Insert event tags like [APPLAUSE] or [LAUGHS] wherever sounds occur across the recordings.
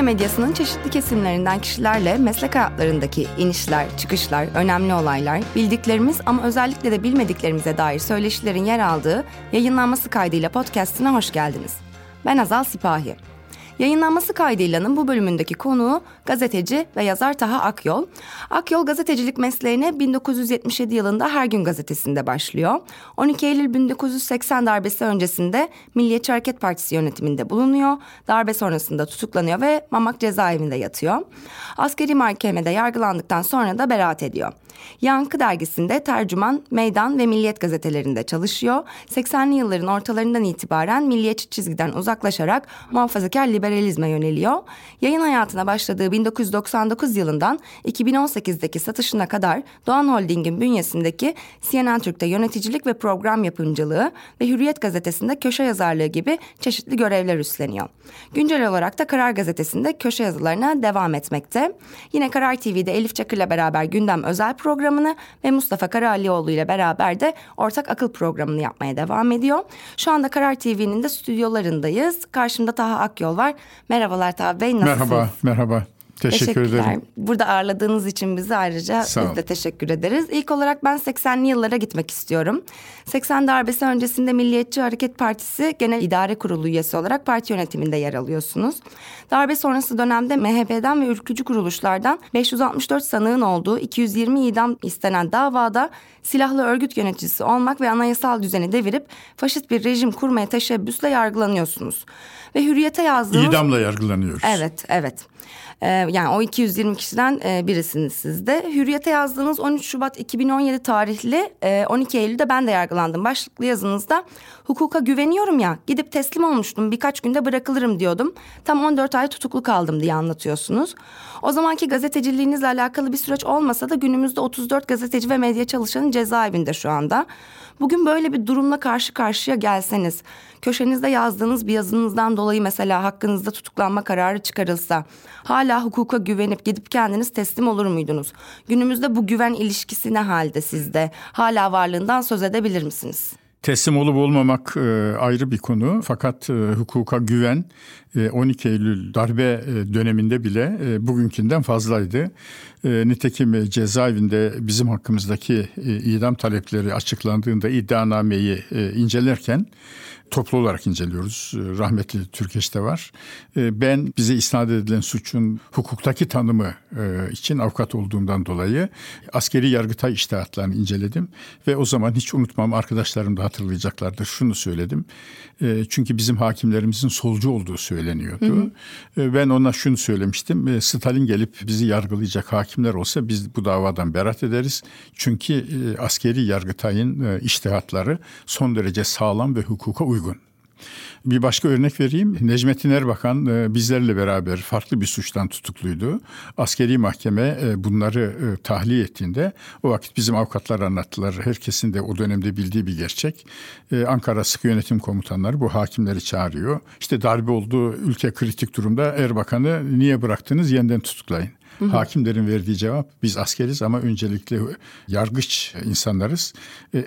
Türkiye medyasının çeşitli kesimlerinden kişilerle meslek hayatlarındaki inişler, çıkışlar, önemli olaylar, bildiklerimiz ama özellikle de bilmediklerimize dair söyleşilerin yer aldığı yayınlanması kaydıyla podcastine hoş geldiniz. Ben Azal Sipahi. Yayınlanması kaydıylanın bu bölümündeki konuğu gazeteci ve yazar Taha Akyol. Akyol gazetecilik mesleğine 1977 yılında Her Gün gazetesinde başlıyor. 12 Eylül 1980 darbesi öncesinde Milliyetçi Hareket Partisi yönetiminde bulunuyor. Darbe sonrasında tutuklanıyor ve Mamak cezaevinde yatıyor. Askeri mahkemede yargılandıktan sonra da beraat ediyor. Yankı dergisinde tercüman, meydan ve milliyet gazetelerinde çalışıyor. 80'li yılların ortalarından itibaren milliyetçi çizgiden uzaklaşarak muhafazakar liberalizme yöneliyor. Yayın hayatına başladığı 1999 yılından 2018'deki satışına kadar Doğan Holding'in bünyesindeki CNN Türk'te yöneticilik ve program yapımcılığı ve Hürriyet gazetesinde köşe yazarlığı gibi çeşitli görevler üstleniyor. Güncel olarak da Karar gazetesinde köşe yazılarına devam etmekte. Yine Karar TV'de Elif Çakır'la beraber gündem özel program programını ve Mustafa Karalioğlu ile beraber de ortak akıl programını yapmaya devam ediyor. Şu anda Karar TV'nin de stüdyolarındayız. Karşımda Taha Akyol var. Merhabalar Taha Bey nasılsınız? Merhaba, merhaba. Teşekkür ederim. Burada ağırladığınız için bizi ayrıca Sağ biz de teşekkür ederiz. İlk olarak ben 80'li yıllara gitmek istiyorum. 80 darbesi öncesinde Milliyetçi Hareket Partisi Genel İdare Kurulu üyesi olarak parti yönetiminde yer alıyorsunuz. Darbe sonrası dönemde MHP'den ve ülkücü kuruluşlardan 564 sanığın olduğu 220 idam istenen davada silahlı örgüt yöneticisi olmak ve anayasal düzeni devirip faşist bir rejim kurmaya teşebbüsle yargılanıyorsunuz. Ve hürriyete yazdığınız... İdamla yargılanıyoruz. Evet, evet. Ee, yani o 220 kişiden e, birisiniz siz de. Hürriyete yazdığınız 13 Şubat 2017 tarihli e, 12 Eylül'de ben de yargılandım. Başlıklı yazınızda hukuka güveniyorum ya gidip teslim olmuştum birkaç günde bırakılırım diyordum. Tam 14 ay tutuklu kaldım diye anlatıyorsunuz. O zamanki gazeteciliğinizle alakalı bir süreç olmasa da günümüzde 34 gazeteci ve medya çalışanı cezaevinde şu anda. Bugün böyle bir durumla karşı karşıya gelseniz, köşenizde yazdığınız bir yazınızdan dolayı mesela hakkınızda tutuklanma kararı çıkarılsa, hala hukuka güvenip gidip kendiniz teslim olur muydunuz? Günümüzde bu güven ilişkisi ne halde sizde? Hala varlığından söz edebilir misiniz? Teslim olup olmamak e, ayrı bir konu fakat e, hukuka güven 12 Eylül darbe e, döneminde bile e, bugünkünden fazlaydı. E, nitekim cezaevinde bizim hakkımızdaki e, idam talepleri açıklandığında iddianameyi e, incelerken toplu olarak inceliyoruz. Rahmetli Türkeş'te var. Ee, ben bize isnat edilen suçun hukuktaki tanımı e, için avukat olduğumdan dolayı askeri yargıtay iştihatlarını inceledim ve o zaman hiç unutmam arkadaşlarım da hatırlayacaklardır. Şunu söyledim. Çünkü bizim hakimlerimizin solcu olduğu söyleniyordu. Hı hı. Ben ona şunu söylemiştim. Stalin gelip bizi yargılayacak hakimler olsa biz bu davadan berat ederiz. Çünkü e, askeri yargıtayın e, iştihatları son derece sağlam ve hukuka uygun. Bir başka örnek vereyim. Necmettin Erbakan e, bizlerle beraber farklı bir suçtan tutukluydu. Askeri mahkeme e, bunları e, tahliye ettiğinde o vakit bizim avukatlar anlattılar. Herkesin de o dönemde bildiği bir gerçek. Ankara Sıkı Yönetim Komutanları bu hakimleri çağırıyor. İşte darbe oldu, ülke kritik durumda Erbakan'ı niye bıraktınız yeniden tutuklayın. Hı hı. Hakimlerin verdiği cevap biz askeriz ama öncelikle yargıç insanlarız.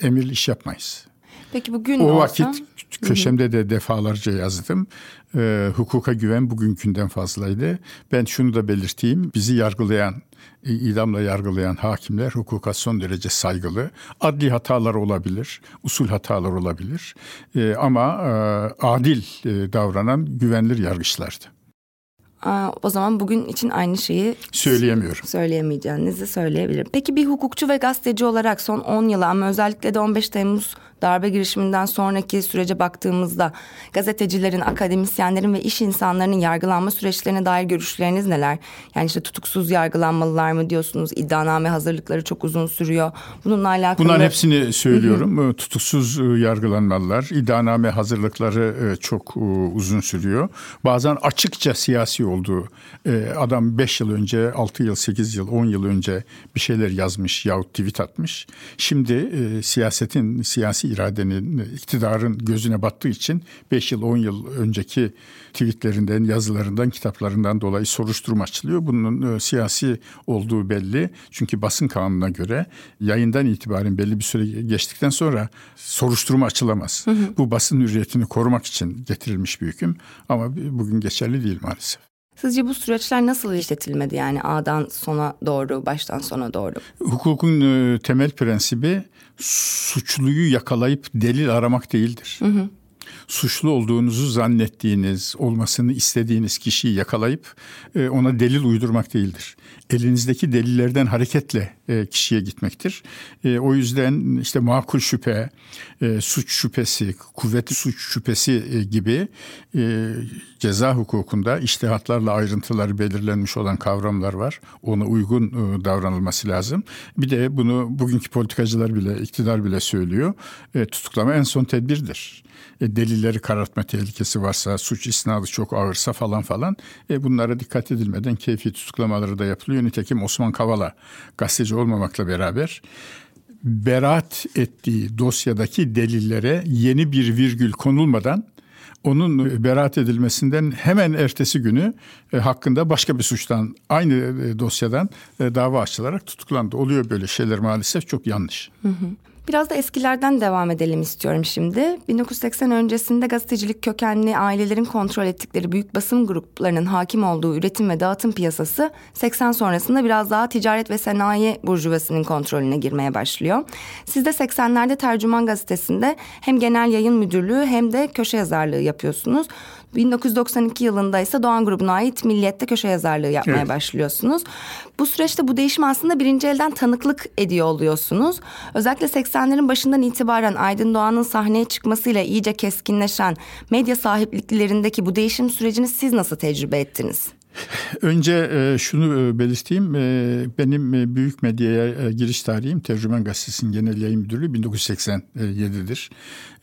Emirli iş yapmayız. Peki bugün o olsa... vakit köşemde de defalarca yazdım. E, hukuka güven bugünkünden fazlaydı. Ben şunu da belirteyim. Bizi yargılayan, idamla yargılayan hakimler hukuka son derece saygılı. Adli hatalar olabilir, usul hatalar olabilir. E, ama e, adil e, davranan güvenilir yargıçlardı. o zaman bugün için aynı şeyi söyleyemiyorum. Söyleyemeyeceğinizi söyleyebilirim. Peki bir hukukçu ve gazeteci olarak son 10 yıl ama özellikle de 15 Temmuz darbe girişiminden sonraki sürece baktığımızda gazetecilerin, akademisyenlerin ve iş insanlarının yargılanma süreçlerine dair görüşleriniz neler? Yani işte tutuksuz yargılanmalılar mı diyorsunuz? İddianame hazırlıkları çok uzun sürüyor. Bununla alakalı... Bunların hepsini söylüyorum. Tutuksuz ıı, yargılanmalılar, iddianame hazırlıkları ıı, çok ıı, uzun sürüyor. Bazen açıkça siyasi olduğu adam 5 yıl önce, 6 yıl, 8 yıl, 10 yıl önce bir şeyler yazmış yahut tweet atmış. Şimdi siyasetin, siyasi iradenin, iktidarın gözüne battığı için 5 yıl 10 yıl önceki tweetlerinden, yazılarından, kitaplarından dolayı soruşturma açılıyor. Bunun e, siyasi olduğu belli. Çünkü basın kanununa göre yayından itibaren belli bir süre geçtikten sonra soruşturma açılamaz. Hı hı. Bu basın hürriyetini korumak için getirilmiş bir hüküm ama bugün geçerli değil maalesef. Sizce bu süreçler nasıl işletilmedi yani A'dan sona doğru, baştan sona doğru? Hukukun e, temel prensibi suçluyu yakalayıp delil aramak değildir. Hı hı suçlu olduğunuzu zannettiğiniz, olmasını istediğiniz kişiyi yakalayıp e, ona delil uydurmak değildir. Elinizdeki delillerden hareketle e, kişiye gitmektir. E, o yüzden işte makul şüphe, suç şüphesi, kuvvetli suç şüphesi gibi ceza hukukunda iştihatlarla ayrıntıları belirlenmiş olan kavramlar var. Ona uygun davranılması lazım. Bir de bunu bugünkü politikacılar bile, iktidar bile söylüyor. Tutuklama en son tedbirdir. Delilleri karartma tehlikesi varsa, suç isnadı çok ağırsa falan falan e, bunlara dikkat edilmeden keyfi tutuklamaları da yapılıyor. Nitekim Osman Kavala gazeteci olmamakla beraber beraat ettiği dosyadaki delillere yeni bir virgül konulmadan onun beraat edilmesinden hemen ertesi günü e, hakkında başka bir suçtan aynı e, dosyadan e, dava açılarak tutuklandı. Oluyor böyle şeyler maalesef çok yanlış. Hı hı. Biraz da eskilerden devam edelim istiyorum şimdi. 1980 öncesinde gazetecilik kökenli ailelerin kontrol ettikleri büyük basın gruplarının hakim olduğu üretim ve dağıtım piyasası 80 sonrasında biraz daha ticaret ve sanayi burjuvasının kontrolüne girmeye başlıyor. Siz de 80'lerde Tercüman Gazetesi'nde hem genel yayın müdürlüğü hem de köşe yazarlığı yapıyorsunuz. 1992 yılında ise Doğan grubuna ait Milliyet'te köşe yazarlığı yapmaya evet. başlıyorsunuz. Bu süreçte bu değişim aslında birinci elden tanıklık ediyor oluyorsunuz. Özellikle 80'lerin başından itibaren Aydın Doğan'ın sahneye çıkmasıyla iyice keskinleşen medya sahipliklerindeki bu değişim sürecini siz nasıl tecrübe ettiniz? Önce e, şunu e, belirteyim. E, benim büyük medyaya giriş tarihim Tercüman Gazetesi'nin genel yayın müdürlüğü 1987'dir.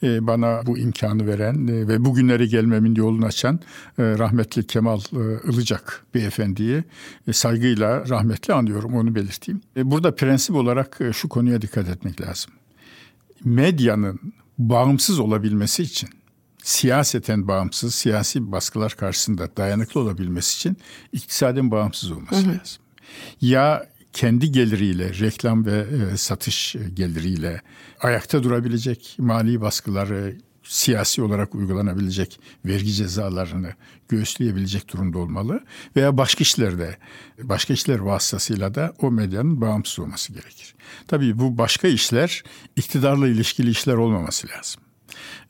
Bana bu imkanı veren ve bugünlere gelmemin yolunu açan rahmetli Kemal Ilıcak beyefendiyi saygıyla rahmetli anıyorum onu belirteyim. Burada prensip olarak şu konuya dikkat etmek lazım. Medyanın bağımsız olabilmesi için siyaseten bağımsız, siyasi baskılar karşısında dayanıklı olabilmesi için iktisadın bağımsız olması hı hı. lazım. Ya kendi geliriyle, reklam ve e, satış geliriyle ayakta durabilecek, mali baskıları siyasi olarak uygulanabilecek vergi cezalarını göğüsleyebilecek durumda olmalı veya başka işlerde, başka işler vasıtasıyla da o medyanın bağımsız olması gerekir. Tabii bu başka işler iktidarla ilişkili işler olmaması lazım.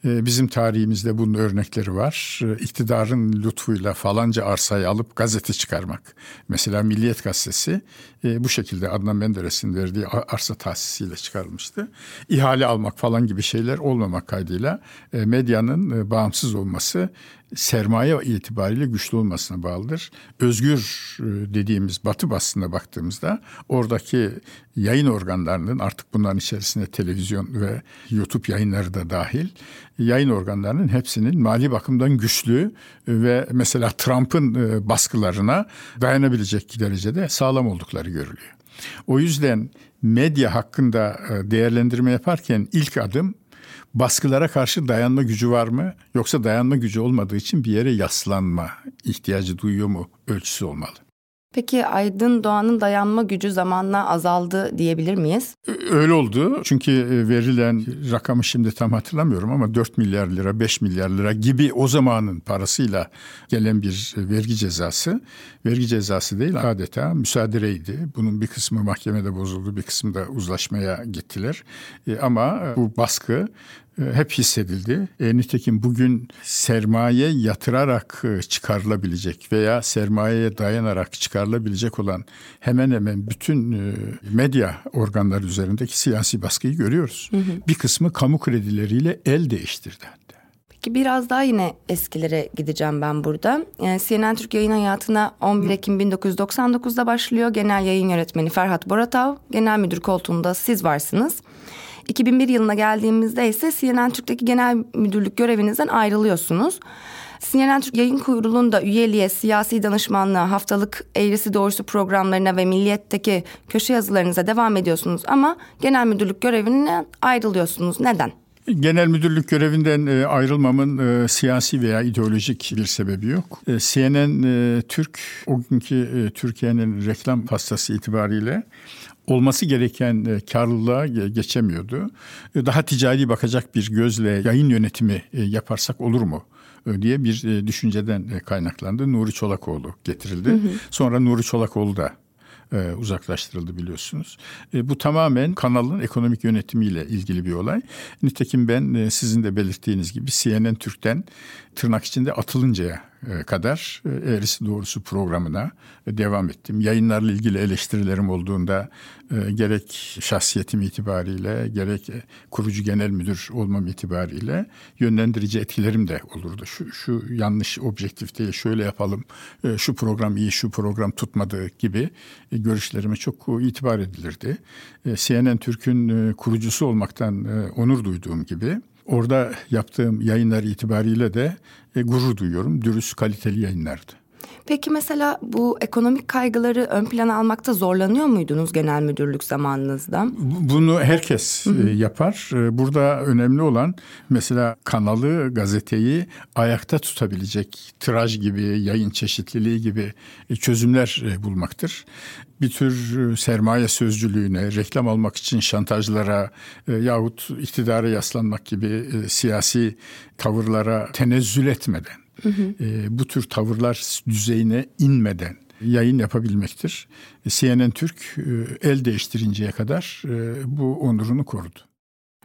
Ee, bizim tarihimizde bunun örnekleri var. Ee, iktidarın lütfuyla falanca arsayı alıp gazete çıkarmak. Mesela Milliyet Gazetesi e, bu şekilde Adnan Menderes'in verdiği arsa tahsisiyle çıkarılmıştı. İhale almak falan gibi şeyler olmamak kaydıyla e, medyanın e, bağımsız olması sermaye itibariyle güçlü olmasına bağlıdır. Özgür dediğimiz batı basına baktığımızda oradaki yayın organlarının artık bunların içerisinde televizyon ve YouTube yayınları da dahil yayın organlarının hepsinin mali bakımdan güçlü ve mesela Trump'ın e, baskılarına dayanabilecek derecede sağlam oldukları görülüyor. O yüzden medya hakkında e, değerlendirme yaparken ilk adım baskılara karşı dayanma gücü var mı yoksa dayanma gücü olmadığı için bir yere yaslanma ihtiyacı duyuyor mu ölçüsü olmalı. Peki Aydın Doğan'ın dayanma gücü zamanla azaldı diyebilir miyiz? Öyle oldu. Çünkü e, verilen rakamı şimdi tam hatırlamıyorum ama 4 milyar lira, 5 milyar lira gibi o zamanın parasıyla gelen bir vergi cezası. Vergi cezası değil adeta müsaadereydi. Bunun bir kısmı mahkemede bozuldu, bir kısmı da uzlaşmaya gittiler. E, ama bu baskı e, hep hissedildi. E, nitekim bugün sermaye yatırarak e, çıkarılabilecek veya sermayeye dayanarak çıkarılabilecek olan hemen hemen bütün e, medya organları üzerindeki siyasi baskıyı görüyoruz. Hı hı. Bir kısmı kamu kredileriyle el değiştirdi. Peki biraz daha yine eskilere gideceğim ben burada. Yani CNN Türk yayın hayatına 11 Ekim 1999'da başlıyor. Genel yayın yönetmeni Ferhat Boratav, genel müdür koltuğunda siz varsınız. 2001 yılına geldiğimizde ise CNN Türk'teki genel müdürlük görevinizden ayrılıyorsunuz. CNN Türk Yayın Kurulu'nda üyeliğe, siyasi danışmanlığa, haftalık eğrisi doğrusu programlarına ve milliyetteki köşe yazılarınıza devam ediyorsunuz ama genel müdürlük görevinden ayrılıyorsunuz. Neden? Genel müdürlük görevinden e, ayrılmamın e, siyasi veya ideolojik bir sebebi yok. E, CNN Türk o günkü Türkiye'nin reklam pastası itibariyle olması gereken e, karlılığa geçemiyordu. E, daha ticari bakacak bir gözle yayın yönetimi e, yaparsak olur mu? diye bir düşünceden kaynaklandı. Nuri Çolakoğlu getirildi. Hı hı. Sonra Nuri Çolakoğlu da e, uzaklaştırıldı biliyorsunuz. E, bu tamamen kanalın ekonomik yönetimiyle ilgili bir olay. Nitekim ben e, sizin de belirttiğiniz gibi CNN Türk'ten tırnak içinde atılıncaya kadar e, eğrisi doğrusu programına e, devam ettim. Yayınlarla ilgili eleştirilerim olduğunda gerek şahsiyetim itibariyle gerek kurucu genel müdür olmam itibariyle yönlendirici etkilerim de olurdu. Şu, şu yanlış objektif değil şöyle yapalım şu program iyi şu program tutmadı gibi görüşlerime çok itibar edilirdi. CNN Türk'ün kurucusu olmaktan onur duyduğum gibi orada yaptığım yayınlar itibariyle de e, gurur duyuyorum. Dürüst, kaliteli yayınlardı. Peki mesela bu ekonomik kaygıları ön plana almakta zorlanıyor muydunuz genel müdürlük zamanınızda? Bunu herkes hı hı. E, yapar. E, burada önemli olan mesela kanalı, gazeteyi ayakta tutabilecek tiraj gibi, yayın çeşitliliği gibi e, çözümler bulmaktır bir tür sermaye sözcülüğüne, reklam almak için şantajlara yahut iktidara yaslanmak gibi siyasi tavırlara tenezzül etmeden, hı hı. E, bu tür tavırlar düzeyine inmeden yayın yapabilmektir. CNN Türk e, el değiştirinceye kadar e, bu onurunu korudu.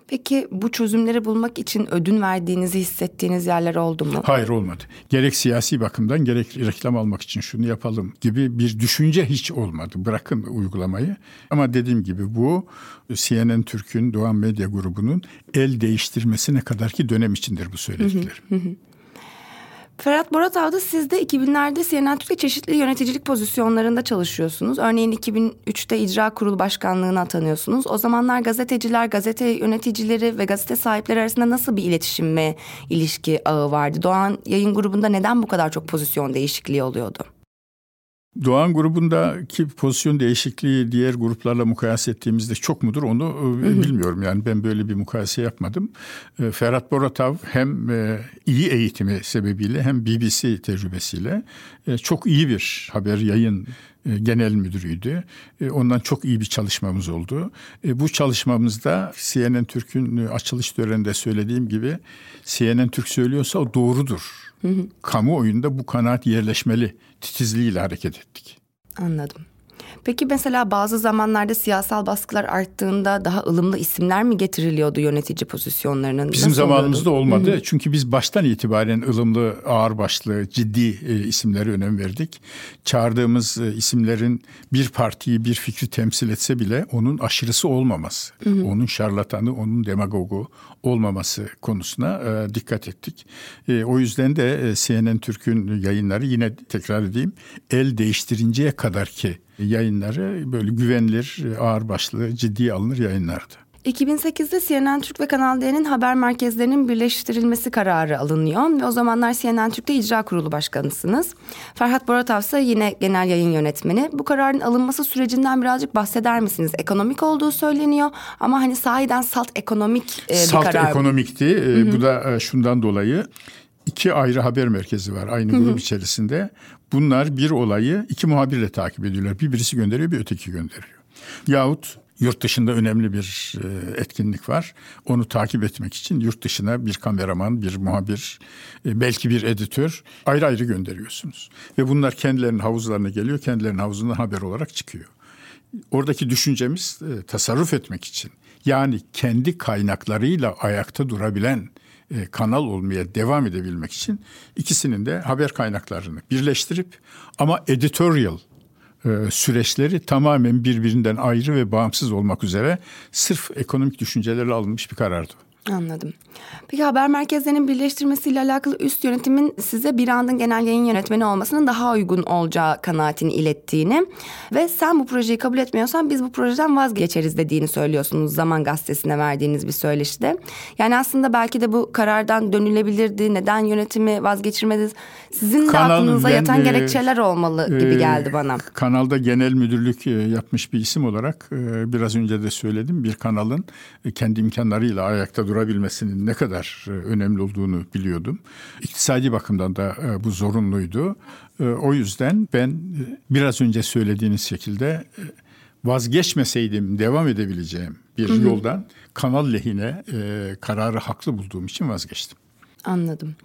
Peki bu çözümleri bulmak için ödün verdiğinizi hissettiğiniz yerler oldu mu? Hayır olmadı. Gerek siyasi bakımdan gerek reklam almak için şunu yapalım gibi bir düşünce hiç olmadı. Bırakın uygulamayı. Ama dediğim gibi bu CNN Türk'ün Doğan Medya Grubu'nun el değiştirmesine kadar ki dönem içindir bu söylediklerim. Ferhat Boratav'da siz de 2000'lerde CNN Türk'te çeşitli yöneticilik pozisyonlarında çalışıyorsunuz. Örneğin 2003'te icra kurulu başkanlığına atanıyorsunuz. O zamanlar gazeteciler, gazete yöneticileri ve gazete sahipleri arasında nasıl bir iletişim ve ilişki ağı vardı? Doğan yayın grubunda neden bu kadar çok pozisyon değişikliği oluyordu? Doğan grubundaki pozisyon değişikliği diğer gruplarla mukayese ettiğimizde çok mudur onu e, bilmiyorum. Yani ben böyle bir mukayese yapmadım. E, Ferhat Boratav hem e, iyi eğitimi sebebiyle hem BBC tecrübesiyle çok iyi bir haber yayın genel müdürüydü. Ondan çok iyi bir çalışmamız oldu. Bu çalışmamızda CNN Türk'ün açılış töreninde söylediğim gibi CNN Türk söylüyorsa o doğrudur Hı hı. Kamuoyunda bu kanaat yerleşmeli titizliğiyle hareket ettik. Anladım. Peki mesela bazı zamanlarda siyasal baskılar arttığında daha ılımlı isimler mi getiriliyordu yönetici pozisyonlarının? Bizim Nasıl zamanımızda oluyordu? olmadı. Hı-hı. Çünkü biz baştan itibaren ılımlı, ağırbaşlı, ciddi e, isimlere önem verdik. Çağırdığımız e, isimlerin bir partiyi, bir fikri temsil etse bile onun aşırısı olmaması, Hı-hı. onun şarlatanı, onun demagogu olmaması konusuna e, dikkat ettik. E, o yüzden de e, CNN Türk'ün yayınları yine tekrar edeyim el değiştirinceye kadar ki yayınları böyle güvenilir, ağırbaşlı, ciddiye alınır yayınlardı. 2008'de CNN Türk ve Kanal D'nin haber merkezlerinin birleştirilmesi kararı alınıyor ve o zamanlar CNN Türk'te icra kurulu başkanısınız. Ferhat Boratav ise yine genel yayın yönetmeni. Bu kararın alınması sürecinden birazcık bahseder misiniz? Ekonomik olduğu söyleniyor ama hani sahiden salt ekonomik e, bir salt karar. Salt ekonomikti. E, bu da e, şundan dolayı iki ayrı haber merkezi var aynı grup Hı-hı. içerisinde. Bunlar bir olayı iki muhabirle takip ediyorlar. Bir birisi gönderiyor bir öteki gönderiyor. Yahut yurt dışında önemli bir e, etkinlik var. Onu takip etmek için yurt dışına bir kameraman, bir muhabir, e, belki bir editör ayrı ayrı gönderiyorsunuz. Ve bunlar kendilerinin havuzlarına geliyor, kendilerinin havuzundan haber olarak çıkıyor. Oradaki düşüncemiz e, tasarruf etmek için. Yani kendi kaynaklarıyla ayakta durabilen e, kanal olmaya devam edebilmek için ikisinin de haber kaynaklarını birleştirip ama editorial e, süreçleri tamamen birbirinden ayrı ve bağımsız olmak üzere sırf ekonomik düşüncelerle alınmış bir karardı. Anladım. Peki haber merkezlerinin birleştirmesiyle alakalı üst yönetimin size bir andın genel yayın yönetmeni olmasının daha uygun olacağı kanaatini ilettiğini ve sen bu projeyi kabul etmiyorsan biz bu projeden vazgeçeriz dediğini söylüyorsunuz Zaman Gazetesi'ne verdiğiniz bir söyleşide. Yani aslında belki de bu karardan dönülebilirdi. Neden yönetimi vazgeçirmediniz? Sizin Kanal, de aklınıza ben, yatan e, gerekçeler olmalı gibi e, geldi bana. Kanalda genel müdürlük e, yapmış bir isim olarak e, biraz önce de söyledim. Bir kanalın e, kendi imkanlarıyla ayakta durabilmesinin ne kadar e, önemli olduğunu biliyordum. İktisadi bakımdan da e, bu zorunluydu. E, o yüzden ben biraz önce söylediğiniz şekilde vazgeçmeseydim devam edebileceğim bir hı hı. yoldan kanal lehine kararı haklı bulduğum için vazgeçtim. Anladım.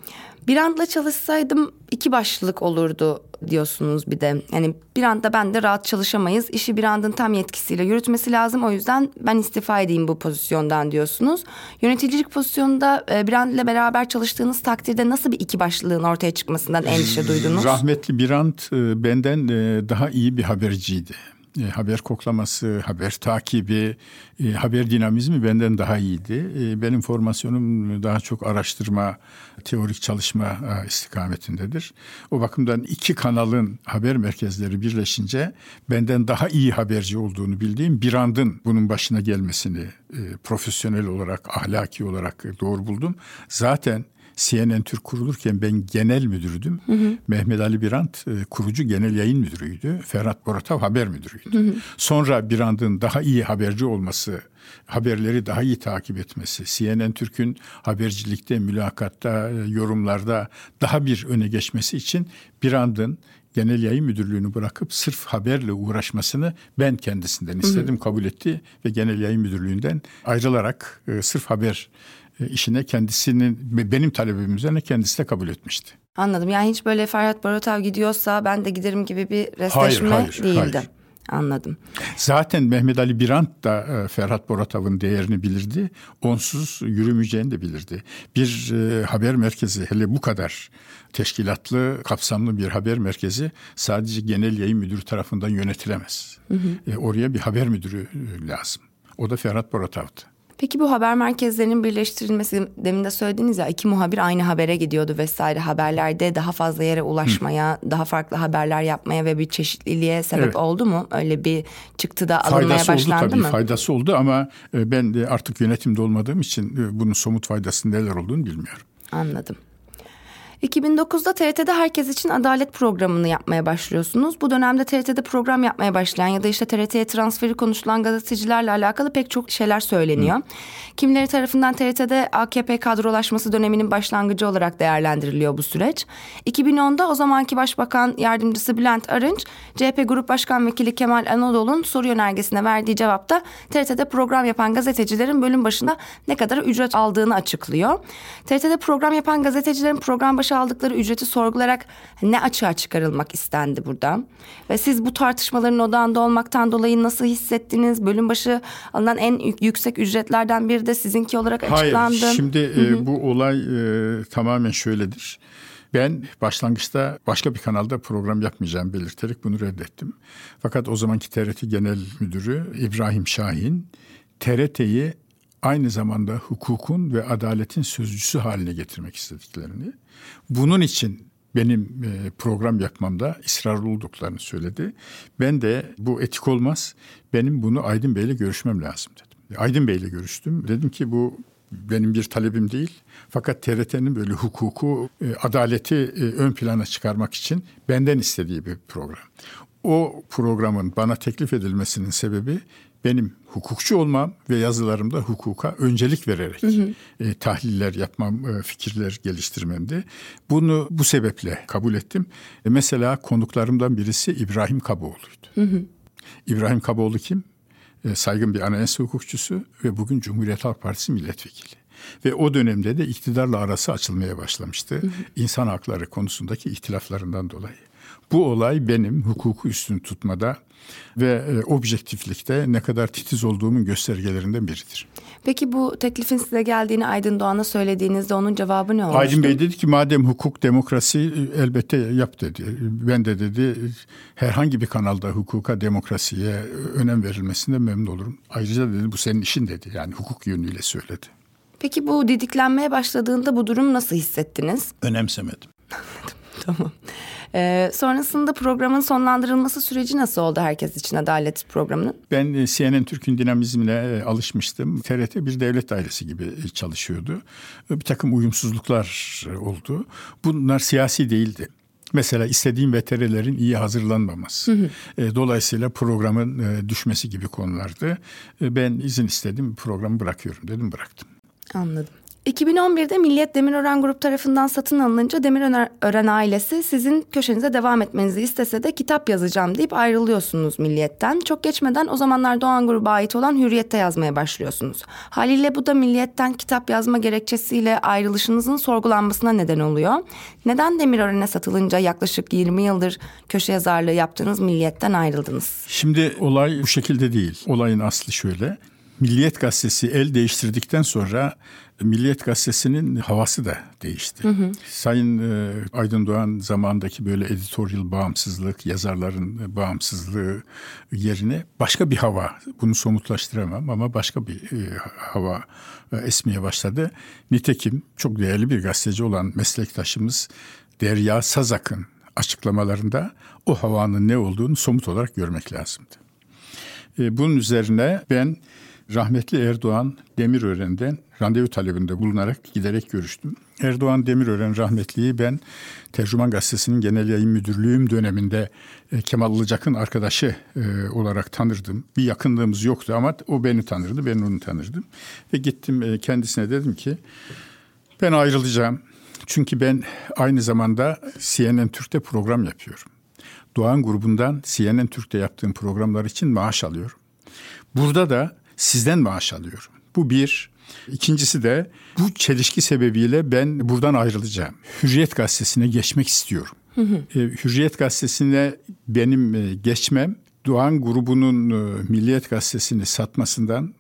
Bir anda çalışsaydım iki başlılık olurdu diyorsunuz bir de. Yani bir anda ben de rahat çalışamayız. İşi bir andın tam yetkisiyle yürütmesi lazım. O yüzden ben istifa edeyim bu pozisyondan diyorsunuz. Yöneticilik pozisyonunda e, Birand ile beraber çalıştığınız takdirde nasıl bir iki başlılığın ortaya çıkmasından endişe duydunuz? Rahmetli Birand e, benden e, daha iyi bir haberciydi e, haber koklaması, haber takibi, e, haber dinamizmi benden daha iyiydi. E, benim formasyonum daha çok araştırma, teorik çalışma e, istikametindedir. O bakımdan iki kanalın haber merkezleri birleşince benden daha iyi haberci olduğunu bildiğim bir andın bunun başına gelmesini e, profesyonel olarak, ahlaki olarak doğru buldum. Zaten CNN Türk kurulurken ben genel müdürdüm. Hı hı. Mehmet Ali Birant e, kurucu genel yayın müdürüydü. Ferhat Boratav haber müdürüydü. Hı hı. Sonra Birant'ın daha iyi haberci olması, haberleri daha iyi takip etmesi, CNN Türk'ün habercilikte, mülakatta, e, yorumlarda daha bir öne geçmesi için Birant'ın genel yayın müdürlüğünü bırakıp sırf haberle uğraşmasını ben kendisinden istedim, hı hı. kabul etti ve genel yayın müdürlüğünden ayrılarak e, sırf haber işine kendisinin benim talebim üzerine kendisi de kabul etmişti. Anladım. Yani hiç böyle Ferhat Barotav gidiyorsa ben de giderim gibi bir resleşme hayır, hayır, değildi. Hayır. Anladım. Zaten Mehmet Ali Birant da e, Ferhat Boratav'ın değerini bilirdi. Onsuz yürümeyeceğini de bilirdi. Bir e, haber merkezi hele bu kadar teşkilatlı, kapsamlı bir haber merkezi sadece genel yayın müdürü tarafından yönetilemez. Hı hı. E, oraya bir haber müdürü e, lazım. O da Ferhat Boratav'dı. Peki bu haber merkezlerinin birleştirilmesi demin de söylediniz ya iki muhabir aynı habere gidiyordu vesaire haberlerde daha fazla yere ulaşmaya, Hı. daha farklı haberler yapmaya ve bir çeşitliliğe sebep evet. oldu mu? Öyle bir çıktı da alınmaya faydası başlandı oldu, tabii, mı? Faydası oldu ama e, ben artık yönetimde olmadığım için e, bunun somut faydası neler olduğunu bilmiyorum. Anladım. 2009'da TRT'de Herkes için Adalet programını yapmaya başlıyorsunuz. Bu dönemde TRT'de program yapmaya başlayan ya da işte TRT'ye transferi konuşulan gazetecilerle alakalı pek çok şeyler söyleniyor. Hı. Kimileri tarafından TRT'de AKP kadrolaşması döneminin başlangıcı olarak değerlendiriliyor bu süreç. 2010'da o zamanki Başbakan Yardımcısı Bülent Arınç, CHP Grup Başkan Vekili Kemal Anadolu'nun soru yönergesine verdiği cevapta TRT'de program yapan gazetecilerin bölüm başında ne kadar ücret aldığını açıklıyor. TRT'de program yapan gazetecilerin program başı aldıkları ücreti sorgularak ne açığa çıkarılmak istendi burada? Ve siz bu tartışmaların odağında olmaktan dolayı nasıl hissettiniz? Bölüm başı alınan en yüksek ücretlerden biri de sizinki olarak açıklandı. Hayır, şimdi e, bu olay e, tamamen şöyledir. Ben başlangıçta başka bir kanalda program yapmayacağım belirterek bunu reddettim. Fakat o zamanki TRT Genel Müdürü İbrahim Şahin TRT'yi aynı zamanda hukukun ve adaletin sözcüsü haline getirmek istediklerini, bunun için benim e, program yapmamda ısrarlı olduklarını söyledi. Ben de bu etik olmaz. Benim bunu Aydın Bey'le görüşmem lazım dedim. Aydın Bey'le görüştüm. Dedim ki bu benim bir talebim değil. Fakat TRT'nin böyle hukuku, e, adaleti e, ön plana çıkarmak için benden istediği bir program. O programın bana teklif edilmesinin sebebi benim hukukçu olmam ve yazılarımda hukuka öncelik vererek hı hı. E, tahliller yapmam, e, fikirler geliştirmemdi. Bunu bu sebeple kabul ettim. E, mesela konuklarımdan birisi İbrahim Kaboğlu'ydu. Hı hı. İbrahim Kaboğlu kim? E, saygın bir anayasa hukukçusu ve bugün Cumhuriyet Halk Partisi milletvekili. Ve o dönemde de iktidarla arası açılmaya başlamıştı. Hı hı. İnsan hakları konusundaki ihtilaflarından dolayı. Bu olay benim hukuku üstün tutmada ve e, objektiflikte ne kadar titiz olduğumun göstergelerinden biridir. Peki bu teklifin size geldiğini Aydın Doğan'a söylediğinizde onun cevabı ne olmuştu? Aydın Bey dedi ki madem hukuk demokrasi e, elbette yap dedi. Ben de dedi herhangi bir kanalda hukuka demokrasiye önem verilmesinde memnun olurum. Ayrıca dedi bu senin işin dedi yani hukuk yönüyle söyledi. Peki bu didiklenmeye başladığında bu durum nasıl hissettiniz? Önemsemedim. [LAUGHS] tamam. Ee, sonrasında programın sonlandırılması süreci nasıl oldu herkes için adalet programının? Ben e, CNN Türk'ün dinamizmine e, alışmıştım. TRT bir devlet dairesi gibi e, çalışıyordu. Bir takım uyumsuzluklar oldu. Bunlar siyasi değildi. Mesela istediğim veterilerin iyi hazırlanmaması. Hı hı. Dolayısıyla programın düşmesi gibi konulardı. Ben izin istedim, programı bırakıyorum dedim, bıraktım. Anladım. 2011'de Milliyet Demirören Grup tarafından satın alınınca Demirören ailesi sizin köşenize devam etmenizi istese de kitap yazacağım deyip ayrılıyorsunuz Milliyet'ten. Çok geçmeden o zamanlar Doğan Grup'a ait olan Hürriyet'te yazmaya başlıyorsunuz. Haliyle bu da Milliyet'ten kitap yazma gerekçesiyle ayrılışınızın sorgulanmasına neden oluyor. Neden Demirören'e satılınca yaklaşık 20 yıldır köşe yazarlığı yaptığınız Milliyet'ten ayrıldınız? Şimdi olay bu şekilde değil. Olayın aslı şöyle. Milliyet gazetesi el değiştirdikten sonra Milliyet gazetesinin havası da değişti. Hı hı. Sayın e, Aydın Doğan zamandaki böyle editorial bağımsızlık, yazarların bağımsızlığı yerine başka bir hava, bunu somutlaştıramam ama başka bir e, hava e, esmeye başladı. Nitekim çok değerli bir gazeteci olan meslektaşımız Derya Sazak'ın açıklamalarında o havanın ne olduğunu somut olarak görmek lazımdı. E, bunun üzerine ben rahmetli Erdoğan Demirören'den randevu talebinde bulunarak giderek görüştüm. Erdoğan Demirören rahmetliyi ben Tercüman Gazetesi'nin genel yayın müdürlüğüm döneminde e, Kemal Ilıcak'ın arkadaşı e, olarak tanırdım. Bir yakınlığımız yoktu ama o beni tanırdı, ben onu tanırdım. Ve gittim e, kendisine dedim ki ben ayrılacağım. Çünkü ben aynı zamanda CNN Türk'te program yapıyorum. Doğan grubundan CNN Türk'te yaptığım programlar için maaş alıyorum. Burada da sizden maaş alıyorum. Bu bir. İkincisi de bu çelişki sebebiyle ben buradan ayrılacağım. Hürriyet gazetesine geçmek istiyorum. Hı hı. E, Hürriyet gazetesine benim e, geçmem Doğan grubunun e, Milliyet gazetesini satmasından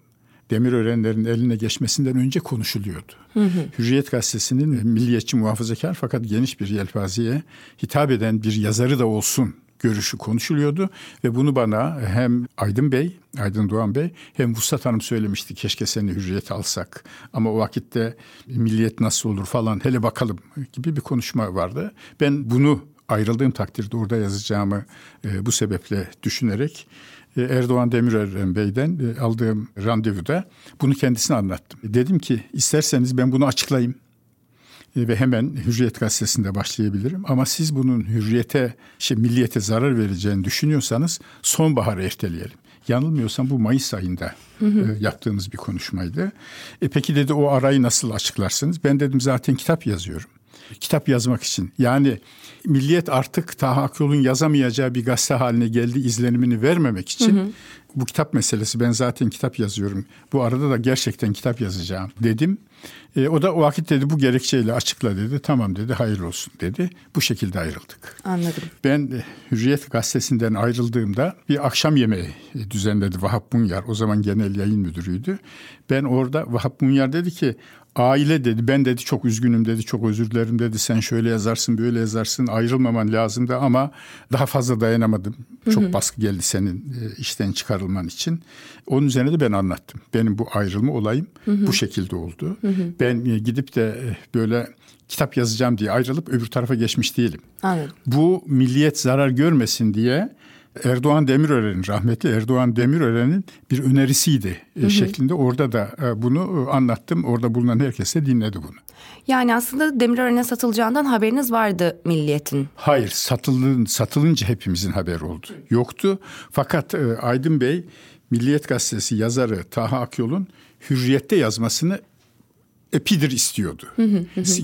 Demirörenlerin eline geçmesinden önce konuşuluyordu. Hı hı. Hürriyet gazetesinin milliyetçi muhafazakar fakat geniş bir yelpazeye hitap eden bir yazarı da olsun görüşü konuşuluyordu ve bunu bana hem Aydın Bey, Aydın Doğan Bey hem Vuslat Hanım söylemişti keşke seni hürriyet alsak ama o vakitte milliyet nasıl olur falan hele bakalım gibi bir konuşma vardı. Ben bunu ayrıldığım takdirde orada yazacağımı e, bu sebeple düşünerek e, Erdoğan Demirören Bey'den e, aldığım randevuda bunu kendisine anlattım. Dedim ki isterseniz ben bunu açıklayayım. E, ve hemen Hürriyet gazetesinde başlayabilirim. Ama siz bunun hürriyete, şey, milliyete zarar vereceğini düşünüyorsanız sonbahara erteleyelim. Yanılmıyorsam bu Mayıs ayında hı hı. E, yaptığımız bir konuşmaydı. E peki dedi o arayı nasıl açıklarsınız? Ben dedim zaten kitap yazıyorum. Kitap yazmak için. Yani milliyet artık Taha Akyol'un yazamayacağı bir gazete haline geldi izlenimini vermemek için hı hı. Bu kitap meselesi ben zaten kitap yazıyorum. Bu arada da gerçekten kitap yazacağım dedim. E, o da o vakit dedi bu gerekçeyle açıkla dedi. Tamam dedi hayır olsun dedi. Bu şekilde ayrıldık. Anladım. Ben e, Hürriyet gazetesinden ayrıldığımda bir akşam yemeği düzenledi Vahap Munyar. O zaman genel yayın müdürüydü. Ben orada Vahap Munyar dedi ki aile dedi ben dedi çok üzgünüm dedi çok özür dilerim dedi sen şöyle yazarsın böyle yazarsın ayrılmaman lazımdı ama daha fazla dayanamadım. Çok hı hı. baskı geldi senin e, işten çıkarılman için. Onun üzerine de ben anlattım. Benim bu ayrılma olayım hı hı. bu şekilde oldu. Hı hı. Ben e, gidip de e, böyle kitap yazacağım diye ayrılıp öbür tarafa geçmiş değilim. Anladım. Bu milliyet zarar görmesin diye Erdoğan Demirören'in rahmetli Erdoğan Demirören'in bir önerisiydi hı hı. şeklinde orada da bunu anlattım. Orada bulunan herkes de dinledi bunu. Yani aslında Demirören'e satılacağından haberiniz vardı milliyetin. Hayır satıldığın, satılınca hepimizin haberi oldu. Yoktu fakat Aydın Bey Milliyet Gazetesi yazarı Taha Akyol'un Hürriyet'te yazmasını epidir istiyordu.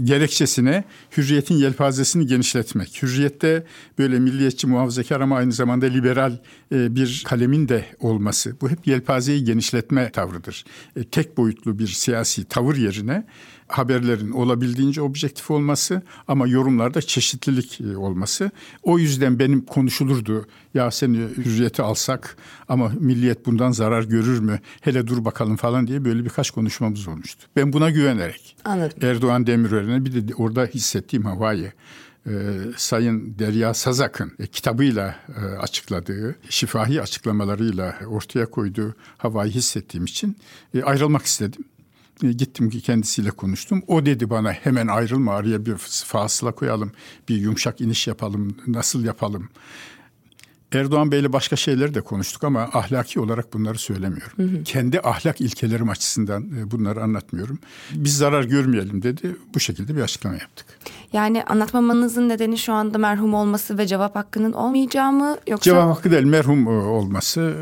Gerekçesine hürriyetin yelpazesini genişletmek. Hürriyette böyle milliyetçi muhafazakar ama aynı zamanda liberal e, bir kalemin de olması. Bu hep yelpazeyi genişletme tavrıdır. E, tek boyutlu bir siyasi tavır yerine haberlerin olabildiğince objektif olması ama yorumlarda çeşitlilik e, olması. O yüzden benim konuşulurdu. Ya seni hürriyeti alsak ama milliyet bundan zarar görür mü? Hele dur bakalım falan diye böyle birkaç konuşmamız olmuştu. Ben buna güvenerek. Anladım. Erdoğan Demirören'e bir de orada hissettiğim havayı e, Sayın Derya Sazak'ın e, kitabıyla e, açıkladığı, şifahi açıklamalarıyla ortaya koyduğu havayı hissettiğim için e, ayrılmak istedim. E, gittim ki kendisiyle konuştum. O dedi bana hemen ayrılma araya bir fasıla koyalım, bir yumuşak iniş yapalım, nasıl yapalım. Erdoğan Bey'le başka şeyleri de konuştuk ama ahlaki olarak bunları söylemiyorum. Hı hı. Kendi ahlak ilkelerim açısından e, bunları anlatmıyorum. Biz zarar görmeyelim dedi. Bu şekilde bir açıklama yaptık. Yani anlatmamanızın nedeni şu anda merhum olması ve cevap hakkının olmayacağı mı yoksa? Cevap hakkı değil merhum e, olması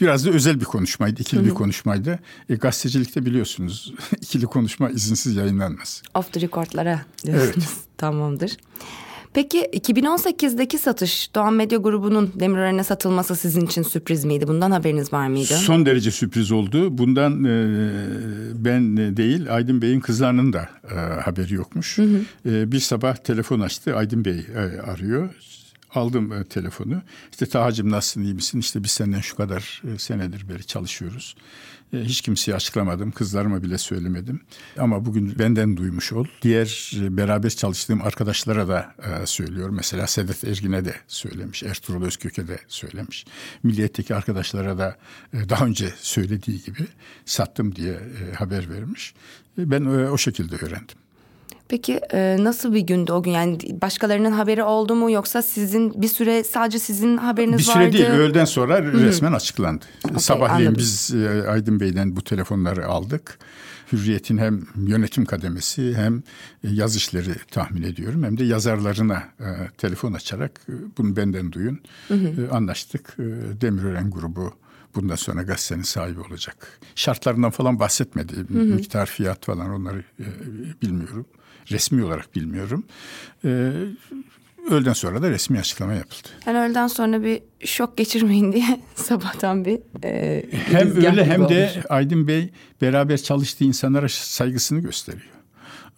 Biraz da özel bir konuşmaydı, ikili Hı-hı. bir konuşmaydı. E, gazetecilikte biliyorsunuz [LAUGHS] ikili konuşma izinsiz yayınlanmaz. Off the record'lara diyorsunuz. Evet. [LAUGHS] Tamamdır. Peki 2018'deki satış Doğan Medya Grubu'nun Demirören'e satılması sizin için sürpriz miydi? Bundan haberiniz var mıydı? Son derece sürpriz oldu. Bundan e, ben değil Aydın Bey'in kızlarının da e, haberi yokmuş. Hı hı. E, bir sabah telefon açtı Aydın Bey e, arıyor aldım e, telefonu. İşte Tahacım nasılsın iyi misin? İşte biz senden şu kadar e, senedir beri çalışıyoruz. E, hiç kimseye açıklamadım. Kızlarıma bile söylemedim. Ama bugün benden duymuş ol. Diğer e, beraber çalıştığım arkadaşlara da e, söylüyorum. Mesela Sedat Ergin'e de söylemiş. Ertuğrul Özkök'e de söylemiş. Milliyetteki arkadaşlara da e, daha önce söylediği gibi sattım diye e, haber vermiş. E, ben e, o şekilde öğrendim. Peki e, nasıl bir gündü o gün? Yani başkalarının haberi oldu mu yoksa sizin bir süre sadece sizin haberiniz vardı? Bir süre değil öğleden sonra Hı-hı. resmen açıklandı. Okay, Sabahleyin anladım. biz e, Aydın Bey'den bu telefonları aldık. Hürriyet'in hem yönetim kademesi hem yaz işleri tahmin ediyorum hem de yazarlarına e, telefon açarak e, bunu benden duyun. Hı hı. E, anlaştık. E, Demirören grubu bundan sonra gazetenin sahibi olacak. Şartlarından falan bahsetmedi. Hı hı. Miktar, fiyat falan onları e, bilmiyorum. Resmi olarak bilmiyorum. E, öğleden sonra da resmi açıklama yapıldı. Yani öğleden sonra bir şok geçirmeyin diye [LAUGHS] sabahtan bir e, Hem öyle hem olmuş. de Aydın Bey beraber çalıştığı insanlara saygısını gösteriyor.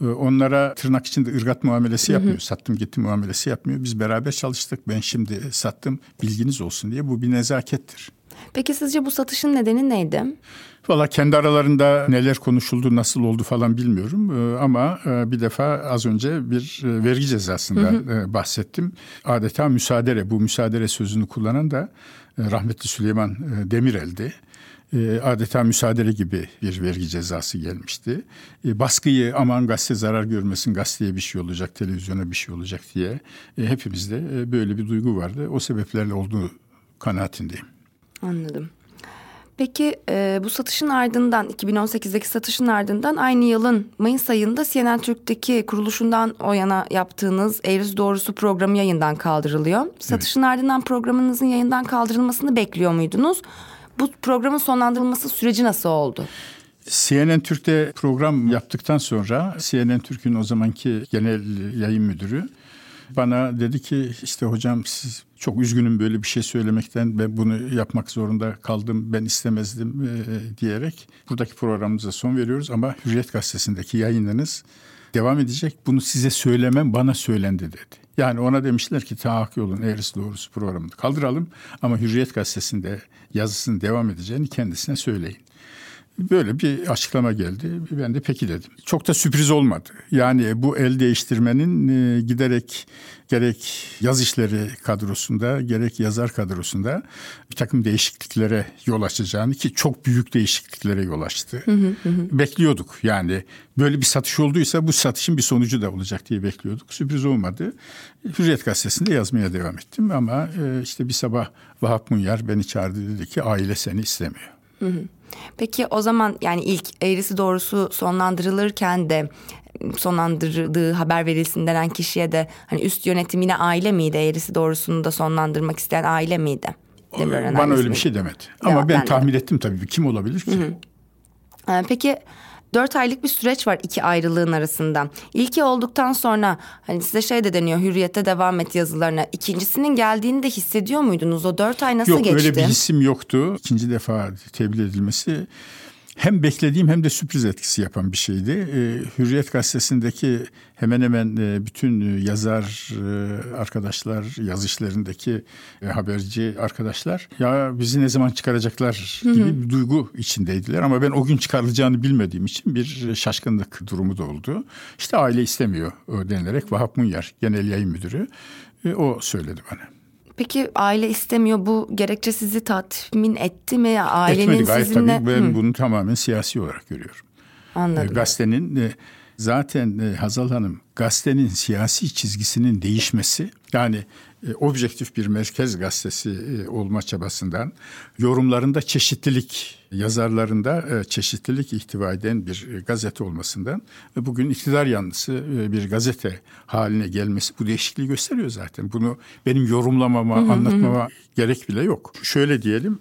Ee, onlara tırnak içinde ırgat muamelesi yapmıyor. Hı hı. Sattım gitti muamelesi yapmıyor. Biz beraber çalıştık. Ben şimdi sattım bilginiz olsun diye. Bu bir nezakettir. Peki sizce bu satışın nedeni neydi? Valla kendi aralarında neler konuşuldu, nasıl oldu falan bilmiyorum. Ee, ama e, bir defa az önce bir e, vergi cezasında hı hı. E, bahsettim. Adeta müsaadere, bu müsaadere sözünü kullanan da rahmetli Süleyman Demirel'di. Adeta müsaadele gibi bir vergi cezası gelmişti. Baskıyı aman gazete zarar görmesin, gazeteye bir şey olacak, televizyona bir şey olacak diye hepimizde böyle bir duygu vardı. O sebeplerle olduğu kanaatindeyim. Anladım. Peki e, bu satışın ardından 2018'deki satışın ardından aynı yılın Mayıs ayında CNN Türk'teki kuruluşundan o yana yaptığınız Eğrisi Doğrusu programı yayından kaldırılıyor. Satışın evet. ardından programınızın yayından kaldırılmasını bekliyor muydunuz? Bu programın sonlandırılması süreci nasıl oldu? CNN Türk'te program yaptıktan sonra CNN Türk'ün o zamanki genel yayın müdürü bana dedi ki işte hocam siz çok üzgünüm böyle bir şey söylemekten ve bunu yapmak zorunda kaldım ben istemezdim e, diyerek buradaki programımıza son veriyoruz ama Hürriyet Gazetesi'ndeki yayınınız devam edecek. Bunu size söylemem bana söylendi dedi. Yani ona demişler ki tahakkuk yolun eğrisi doğrusu programını kaldıralım ama Hürriyet Gazetesi'nde yazısının devam edeceğini kendisine söyleyin. Böyle bir açıklama geldi. Ben de peki dedim. Çok da sürpriz olmadı. Yani bu el değiştirmenin e, giderek gerek yaz işleri kadrosunda gerek yazar kadrosunda bir takım değişikliklere yol açacağını ki çok büyük değişikliklere yol açtı. Hı hı hı. Bekliyorduk yani böyle bir satış olduysa bu satışın bir sonucu da olacak diye bekliyorduk. Sürpriz olmadı. Hürriyet gazetesinde yazmaya devam ettim ama e, işte bir sabah Vahap Munyar beni çağırdı dedi ki aile seni istemiyor. Hı hı. Peki o zaman yani ilk eğrisi doğrusu sonlandırılırken de sonlandırdığı haber verilsin denen kişiye de hani üst yönetim yine aile miydi? Eğrisi doğrusunu da sonlandırmak isteyen aile miydi? Bana öyle bir şey demedi. Ama ya, ben, ben tahmin de. ettim tabii. Kim olabilir ki? Hı hı. Ee, peki Dört aylık bir süreç var iki ayrılığın arasında. İlki olduktan sonra hani size şey de deniyor hürriyette devam et yazılarına. İkincisinin geldiğini de hissediyor muydunuz? O dört ay nasıl Yok, geçti? Yok öyle bir hissim yoktu. İkinci defa tebliğ edilmesi hem beklediğim hem de sürpriz etkisi yapan bir şeydi. E, Hürriyet gazetesindeki hemen hemen e, bütün yazar e, arkadaşlar, yaz işlerindeki e, haberci arkadaşlar ya bizi ne zaman çıkaracaklar gibi bir duygu içindeydiler. Ama ben o gün çıkarılacağını bilmediğim için bir şaşkınlık durumu da oldu. İşte aile istemiyor denilerek Vahap Munyar genel yayın müdürü e, o söyledi bana. Peki aile istemiyor bu gerekçe sizi tatmin etti mi? Ailenin Etmedi gayet sizinle... tabii ben Hı. bunu tamamen siyasi olarak görüyorum. Anladım. E, gazetenin e, zaten e, Hazal Hanım gazetenin siyasi çizgisinin değişmesi yani e, objektif bir merkez gazetesi e, olma çabasından yorumlarında çeşitlilik yazarlarında e, çeşitlilik ihtiva eden bir e, gazete olmasından ve bugün iktidar yanlısı e, bir gazete haline gelmesi bu değişikliği gösteriyor zaten. Bunu benim yorumlamama, anlatmama gerek bile yok. Şöyle diyelim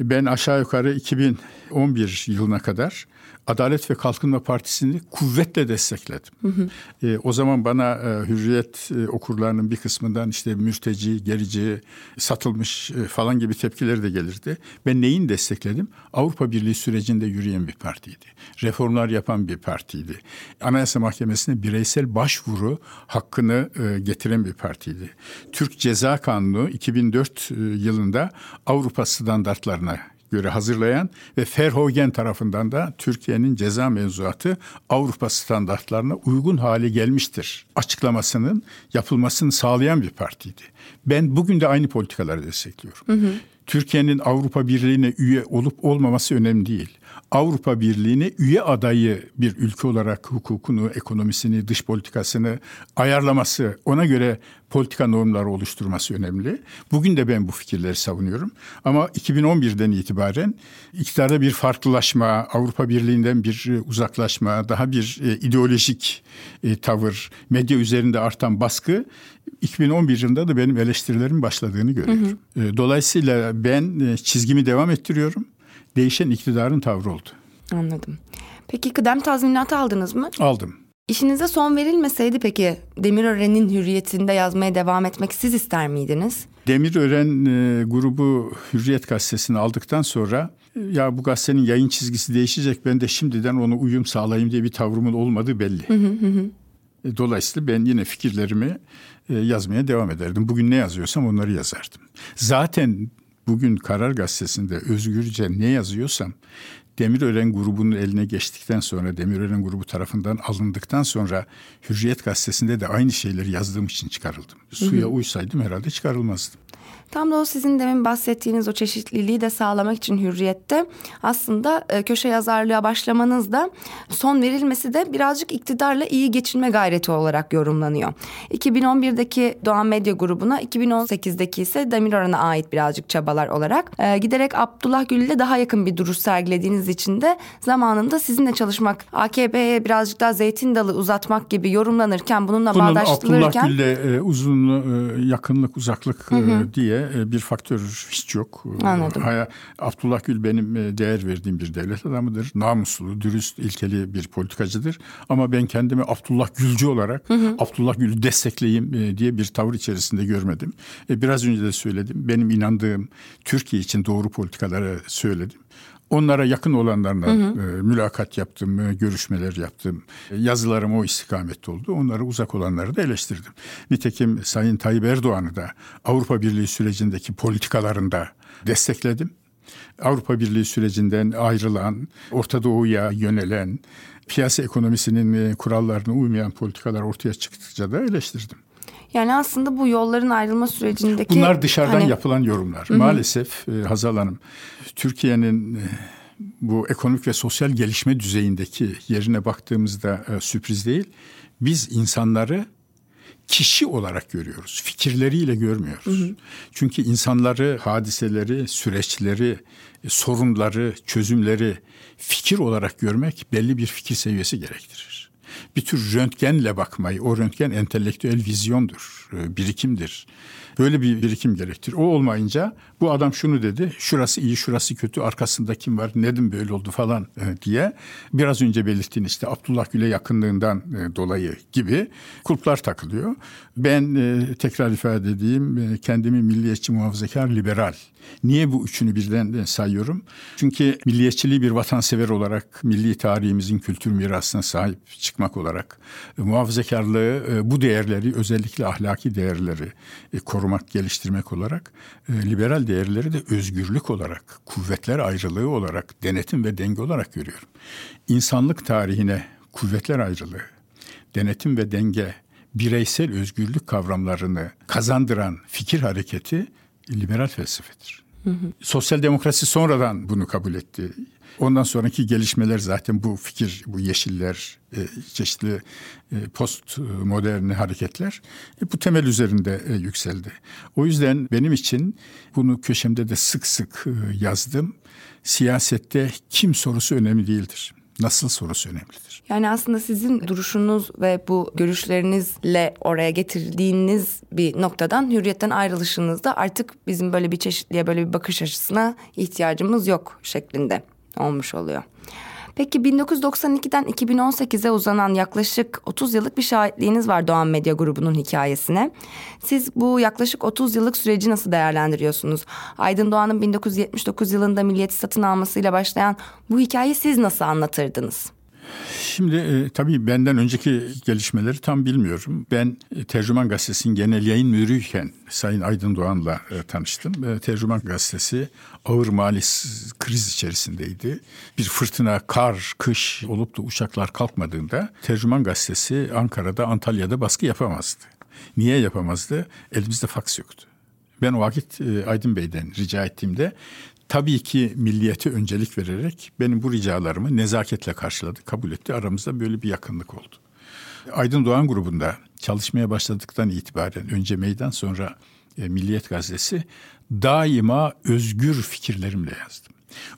Ben aşağı yukarı 2011 yılına kadar Adalet ve Kalkınma Partisi'ni kuvvetle destekledim. Hı hı. E, o zaman bana e, Hürriyet e, okurlarının bir kısmından işte mürteci, gerici, satılmış e, falan gibi tepkileri de gelirdi. Ben neyin destekledim? Avrupa Birliği sürecinde yürüyen bir partiydi. Reformlar yapan bir partiydi. Anayasa Mahkemesi'ne bireysel başvuru hakkını e, getiren bir partiydi. Türk Ceza Kanunu 2004 e, yılında Avrupa standartlarına göre hazırlayan ve Verhoeven tarafından da Türkiye'nin ceza mevzuatı Avrupa standartlarına uygun hale gelmiştir. Açıklamasının yapılmasını sağlayan bir partiydi. Ben bugün de aynı politikaları destekliyorum. Hı hı. Türkiye'nin Avrupa Birliği'ne üye olup olmaması önemli değil. Avrupa Birliği'ne üye adayı bir ülke olarak hukukunu, ekonomisini, dış politikasını ayarlaması, ona göre politika normları oluşturması önemli. Bugün de ben bu fikirleri savunuyorum. Ama 2011'den itibaren iktidarda bir farklılaşma, Avrupa Birliği'nden bir uzaklaşma, daha bir e, ideolojik e, tavır, medya üzerinde artan baskı 2011 yılında da benim eleştirilerim başladığını görüyorum. Hı hı. E, dolayısıyla ben e, çizgimi devam ettiriyorum değişen iktidarın tavrı oldu. Anladım. Peki kıdem tazminatı aldınız mı? Aldım. İşinize son verilmeseydi peki Demirören'in hürriyetinde yazmaya devam etmek siz ister miydiniz? Demirören e, grubu Hürriyet gazetesini aldıktan sonra ya bu gazetenin yayın çizgisi değişecek ben de şimdiden ona uyum sağlayayım diye bir tavrımın olmadığı belli. E, dolayısıyla ben yine fikirlerimi e, yazmaya devam ederdim. Bugün ne yazıyorsam onları yazardım. Zaten bugün Karar Gazetesi'nde özgürce ne yazıyorsam Demirören grubunun eline geçtikten sonra Demirören grubu tarafından alındıktan sonra Hürriyet Gazetesi'nde de aynı şeyleri yazdığım için çıkarıldım. Suya uysaydım herhalde çıkarılmazdım. Tam da o sizin demin bahsettiğiniz o çeşitliliği de sağlamak için hürriyette aslında e, köşe yazarlığa başlamanız da son verilmesi de birazcık iktidarla iyi geçinme gayreti olarak yorumlanıyor. 2011'deki Doğan Medya grubuna 2018'deki ise Demirören'e ait birazcık çabalar olarak e, giderek Abdullah Gül ile daha yakın bir duruş sergilediğiniz için de zamanında sizinle çalışmak AKP'ye birazcık daha zeytin dalı uzatmak gibi yorumlanırken bununla Bunun bağdaştırılırken Abdullah Gül'le e, uzun e, yakınlık uzaklık hı hı. diye e, bir faktör hiç yok. E, Anladım. Abdullah Gül benim e, değer verdiğim bir devlet adamıdır. Namuslu, dürüst, ilkeli bir politikacıdır. Ama ben kendimi Abdullah Gülcü olarak hı hı. Abdullah Gül'ü destekleyeyim diye bir tavır içerisinde görmedim. Biraz önce de söyledim. Benim inandığım Türkiye için doğru politikaları söyledim. Onlara yakın olanlarla hı hı. E, mülakat yaptım, e, görüşmeler yaptım. E, yazılarım o istikamette oldu. Onlara uzak olanları da eleştirdim. Nitekim Sayın Tayyip Erdoğan'ı da Avrupa Birliği sürecindeki politikalarında destekledim. Avrupa Birliği sürecinden ayrılan, Orta Doğu'ya yönelen, piyasa ekonomisinin kurallarına uymayan politikalar ortaya çıktıkça da eleştirdim. Yani aslında bu yolların ayrılma sürecindeki... Bunlar dışarıdan hani... yapılan yorumlar. Hı-hı. Maalesef e, Hazal Hanım, Türkiye'nin e, bu ekonomik ve sosyal gelişme düzeyindeki yerine baktığımızda e, sürpriz değil. Biz insanları kişi olarak görüyoruz. Fikirleriyle görmüyoruz. Hı hı. Çünkü insanları, hadiseleri, süreçleri, e, sorunları, çözümleri fikir olarak görmek belli bir fikir seviyesi gerektirir bir tür röntgenle bakmayı, o röntgen entelektüel vizyondur, e, birikimdir. Böyle bir birikim gerektir. O olmayınca bu adam şunu dedi, şurası iyi, şurası kötü, arkasında kim var, neden böyle oldu falan e, diye biraz önce belirttiğin işte Abdullah Gül'e yakınlığından e, dolayı gibi kulplar takılıyor. Ben tekrar ifade edeyim, kendimi milliyetçi, muhafazakar, liberal Niye bu üçünü birden sayıyorum? Çünkü milliyetçiliği bir vatansever olarak milli tarihimizin kültür mirasına sahip çıkmak olarak e, muhafazakarlığı e, bu değerleri özellikle ahlaki değerleri e, korumak, geliştirmek olarak liberal değerleri de özgürlük olarak, kuvvetler ayrılığı olarak, denetim ve denge olarak görüyorum. İnsanlık tarihine kuvvetler ayrılığı, denetim ve denge, bireysel özgürlük kavramlarını kazandıran fikir hareketi liberal felsefedir. Hı hı. Sosyal demokrasi sonradan bunu kabul etti. Ondan sonraki gelişmeler zaten bu fikir, bu yeşiller, e, çeşitli e, post modern hareketler e, bu temel üzerinde yükseldi. O yüzden benim için bunu köşemde de sık sık yazdım. Siyasette kim sorusu önemli değildir. Nasıl sorusu önemlidir. Yani aslında sizin duruşunuz ve bu görüşlerinizle oraya getirdiğiniz bir noktadan hürriyetten ayrılışınızda artık bizim böyle bir çeşitliğe böyle bir bakış açısına ihtiyacımız yok şeklinde olmuş oluyor. Peki 1992'den 2018'e uzanan yaklaşık 30 yıllık bir şahitliğiniz var Doğan Medya Grubu'nun hikayesine. Siz bu yaklaşık 30 yıllık süreci nasıl değerlendiriyorsunuz? Aydın Doğan'ın 1979 yılında milliyeti satın almasıyla başlayan bu hikayeyi siz nasıl anlatırdınız? Şimdi e, tabii benden önceki gelişmeleri tam bilmiyorum. Ben e, Tercüman Gazetesi'nin genel yayın müdürüyken Sayın Aydın Doğan'la e, tanıştım. E, Tercüman Gazetesi ağır mali kriz içerisindeydi. Bir fırtına, kar, kış olup da uçaklar kalkmadığında Tercüman Gazetesi Ankara'da, Antalya'da baskı yapamazdı. Niye yapamazdı? Elimizde faks yoktu. Ben o vakit e, Aydın Bey'den rica ettiğimde tabii ki milliyete öncelik vererek benim bu ricalarımı nezaketle karşıladı, kabul etti. Aramızda böyle bir yakınlık oldu. Aydın Doğan grubunda çalışmaya başladıktan itibaren önce meydan sonra e, Milliyet Gazetesi daima özgür fikirlerimle yazdım.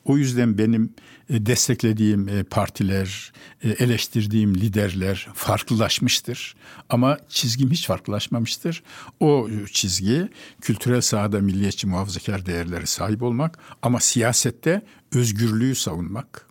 O yüzden benim desteklediğim e, partiler, e, eleştirdiğim liderler farklılaşmıştır. Ama çizgim hiç farklılaşmamıştır. O çizgi kültürel sahada milliyetçi muhafazakar değerlere sahip olmak ama siyasette özgürlüğü savunmak.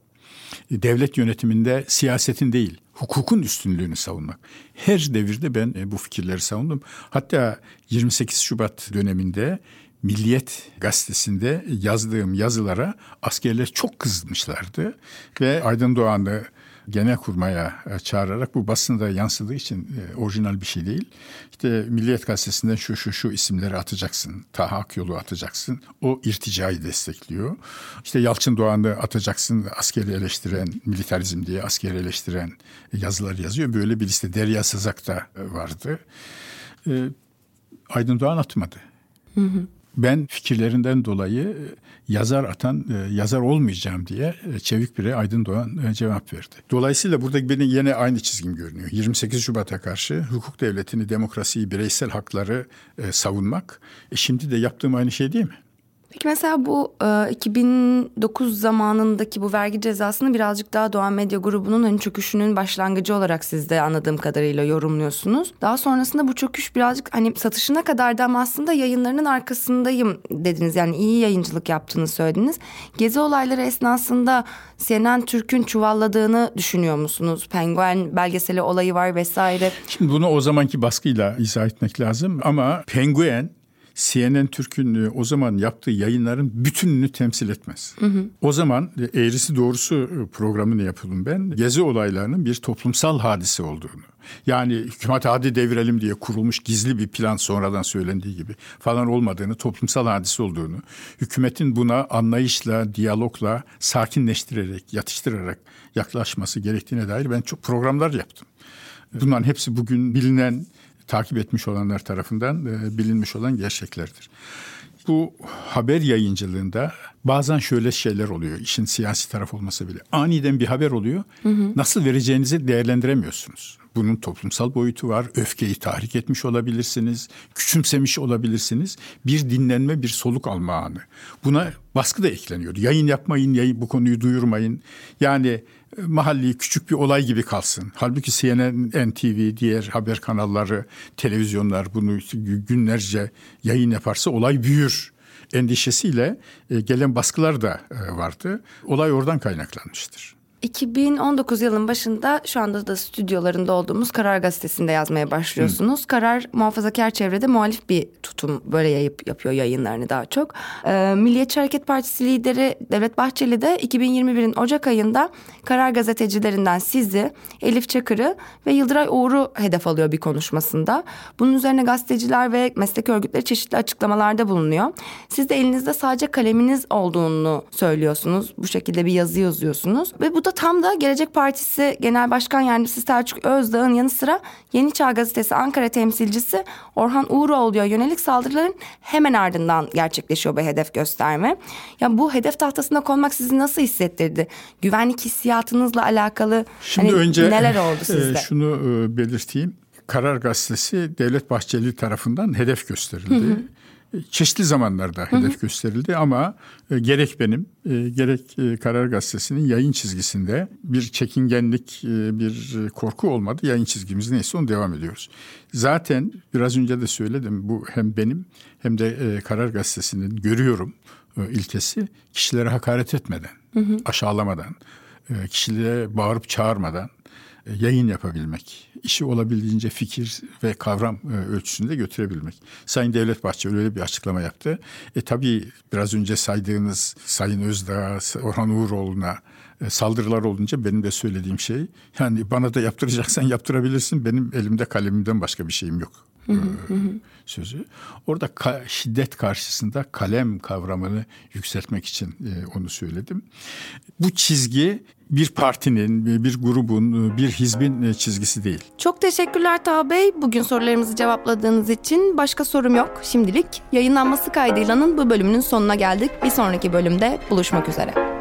Devlet yönetiminde siyasetin değil, hukukun üstünlüğünü savunmak. Her devirde ben bu fikirleri savundum. Hatta 28 Şubat döneminde Milliyet gazetesinde yazdığım yazılara askerler çok kızmışlardı ve Aydın Doğan'ı genel kurmaya e, çağırarak bu basında yansıdığı için e, orijinal bir şey değil. İşte Milliyet Gazetesi'nden şu şu şu isimleri atacaksın. Taha Akyol'u atacaksın. O irticayı destekliyor. İşte Yalçın Doğan'ı atacaksın. Askeri eleştiren, militarizm diye askeri eleştiren yazılar yazıyor. Böyle bir liste Derya Sızak da e, vardı. Aydın Doğan atmadı. Hı hı ben fikirlerinden dolayı e, yazar atan e, yazar olmayacağım diye e, çevik biri Aydın Doğan cevap verdi. Dolayısıyla burada benim yine aynı çizgim görünüyor. 28 Şubat'a karşı hukuk devletini, demokrasiyi, bireysel hakları savunmak. E şimdi de yaptığım aynı şey değil mi? Peki mesela bu e, 2009 zamanındaki bu vergi cezasını birazcık daha Doğan Medya Grubu'nun hani çöküşünün başlangıcı olarak siz de anladığım kadarıyla yorumluyorsunuz. Daha sonrasında bu çöküş birazcık hani satışına kadar da aslında yayınlarının arkasındayım dediniz. Yani iyi yayıncılık yaptığını söylediniz. Gezi olayları esnasında CNN Türk'ün çuvalladığını düşünüyor musunuz? Penguen belgeseli olayı var vesaire. Şimdi bunu o zamanki baskıyla izah etmek lazım ama Penguen CNN Türk'ün o zaman yaptığı yayınların bütününü temsil etmez. Hı hı. O zaman e, eğrisi doğrusu e, programını yapalım ben. Gezi olaylarının bir toplumsal hadise olduğunu. Yani hükümet hadi devirelim diye kurulmuş gizli bir plan sonradan söylendiği gibi falan olmadığını, toplumsal hadise olduğunu, hükümetin buna anlayışla, diyalogla, sakinleştirerek, yatıştırarak yaklaşması gerektiğine dair ben çok programlar yaptım. Bunların hepsi bugün bilinen takip etmiş olanlar tarafından e, bilinmiş olan gerçeklerdir. Bu haber yayıncılığında bazen şöyle şeyler oluyor. İşin siyasi taraf olmasa bile. Aniden bir haber oluyor. Hı hı. Nasıl vereceğinizi değerlendiremiyorsunuz. Bunun toplumsal boyutu var. Öfkeyi tahrik etmiş olabilirsiniz. Küçümsemiş olabilirsiniz. Bir dinlenme, bir soluk alma anı. Buna baskı da ekleniyor. Yayın yapmayın, yayın, bu konuyu duyurmayın. Yani mahalli küçük bir olay gibi kalsın. Halbuki CNN, NTV, diğer haber kanalları, televizyonlar bunu günlerce yayın yaparsa olay büyür endişesiyle e, gelen baskılar da e, vardı. Olay oradan kaynaklanmıştır. 2019 yılın başında şu anda da stüdyolarında olduğumuz Karar Gazetesi'nde yazmaya başlıyorsunuz. Hı. Karar muhafazakar çevrede muhalif bir tutum böyle yayıp yapıyor yayınlarını daha çok. Ee, Milliyetçi Hareket Partisi lideri Devlet Bahçeli de 2021'in Ocak ayında Karar gazetecilerinden sizi, Elif Çakır'ı ve Yıldıray Uğur'u hedef alıyor bir konuşmasında. Bunun üzerine gazeteciler ve meslek örgütleri çeşitli açıklamalarda bulunuyor. Siz de elinizde sadece kaleminiz olduğunu söylüyorsunuz. Bu şekilde bir yazı yazıyorsunuz ve bu da tam da Gelecek Partisi Genel Başkan Yardımcısı Selçuk Özdağ'ın yanı sıra Yeni Çağ Gazetesi Ankara temsilcisi Orhan Uğuroğlu'ya yönelik saldırıların hemen ardından gerçekleşiyor bu hedef gösterme. Ya bu hedef tahtasına konmak sizi nasıl hissettirdi? Güvenlik hissiyatınızla alakalı Şimdi hani önce, neler oldu [LAUGHS] e, sizde? E, şunu belirteyim. Karar Gazetesi Devlet Bahçeli tarafından hedef gösterildi. Hı hı. Çeşitli zamanlarda hedef hı hı. gösterildi ama e, gerek benim e, gerek e, Karar Gazetesi'nin yayın çizgisinde bir çekingenlik, bir korku olmadı. Yayın çizgimiz neyse onu devam ediyoruz. Zaten biraz önce de söyledim bu hem benim hem de Karar Gazetesi'nin görüyorum ilkesi kişilere hakaret etmeden, hı hı. aşağılamadan, kişilere bağırıp çağırmadan yayın yapabilmek, işi olabildiğince fikir ve kavram e, ölçüsünde götürebilmek. Sayın Devlet Bahçeli öyle bir açıklama yaptı. E tabii biraz önce saydığınız Sayın Özdağ, Orhan Uğuroğlu'na e, saldırılar olunca benim de söylediğim şey yani bana da yaptıracaksan yaptırabilirsin benim elimde kalemimden başka bir şeyim yok sözü. Orada ka- şiddet karşısında kalem kavramını yükseltmek için e, onu söyledim. Bu çizgi bir partinin, bir grubun, bir hizbin e, çizgisi değil. Çok teşekkürler Taha Bey. Bugün sorularımızı cevapladığınız için başka sorum yok. Şimdilik yayınlanması kaydıylanın bu bölümünün sonuna geldik. Bir sonraki bölümde buluşmak üzere.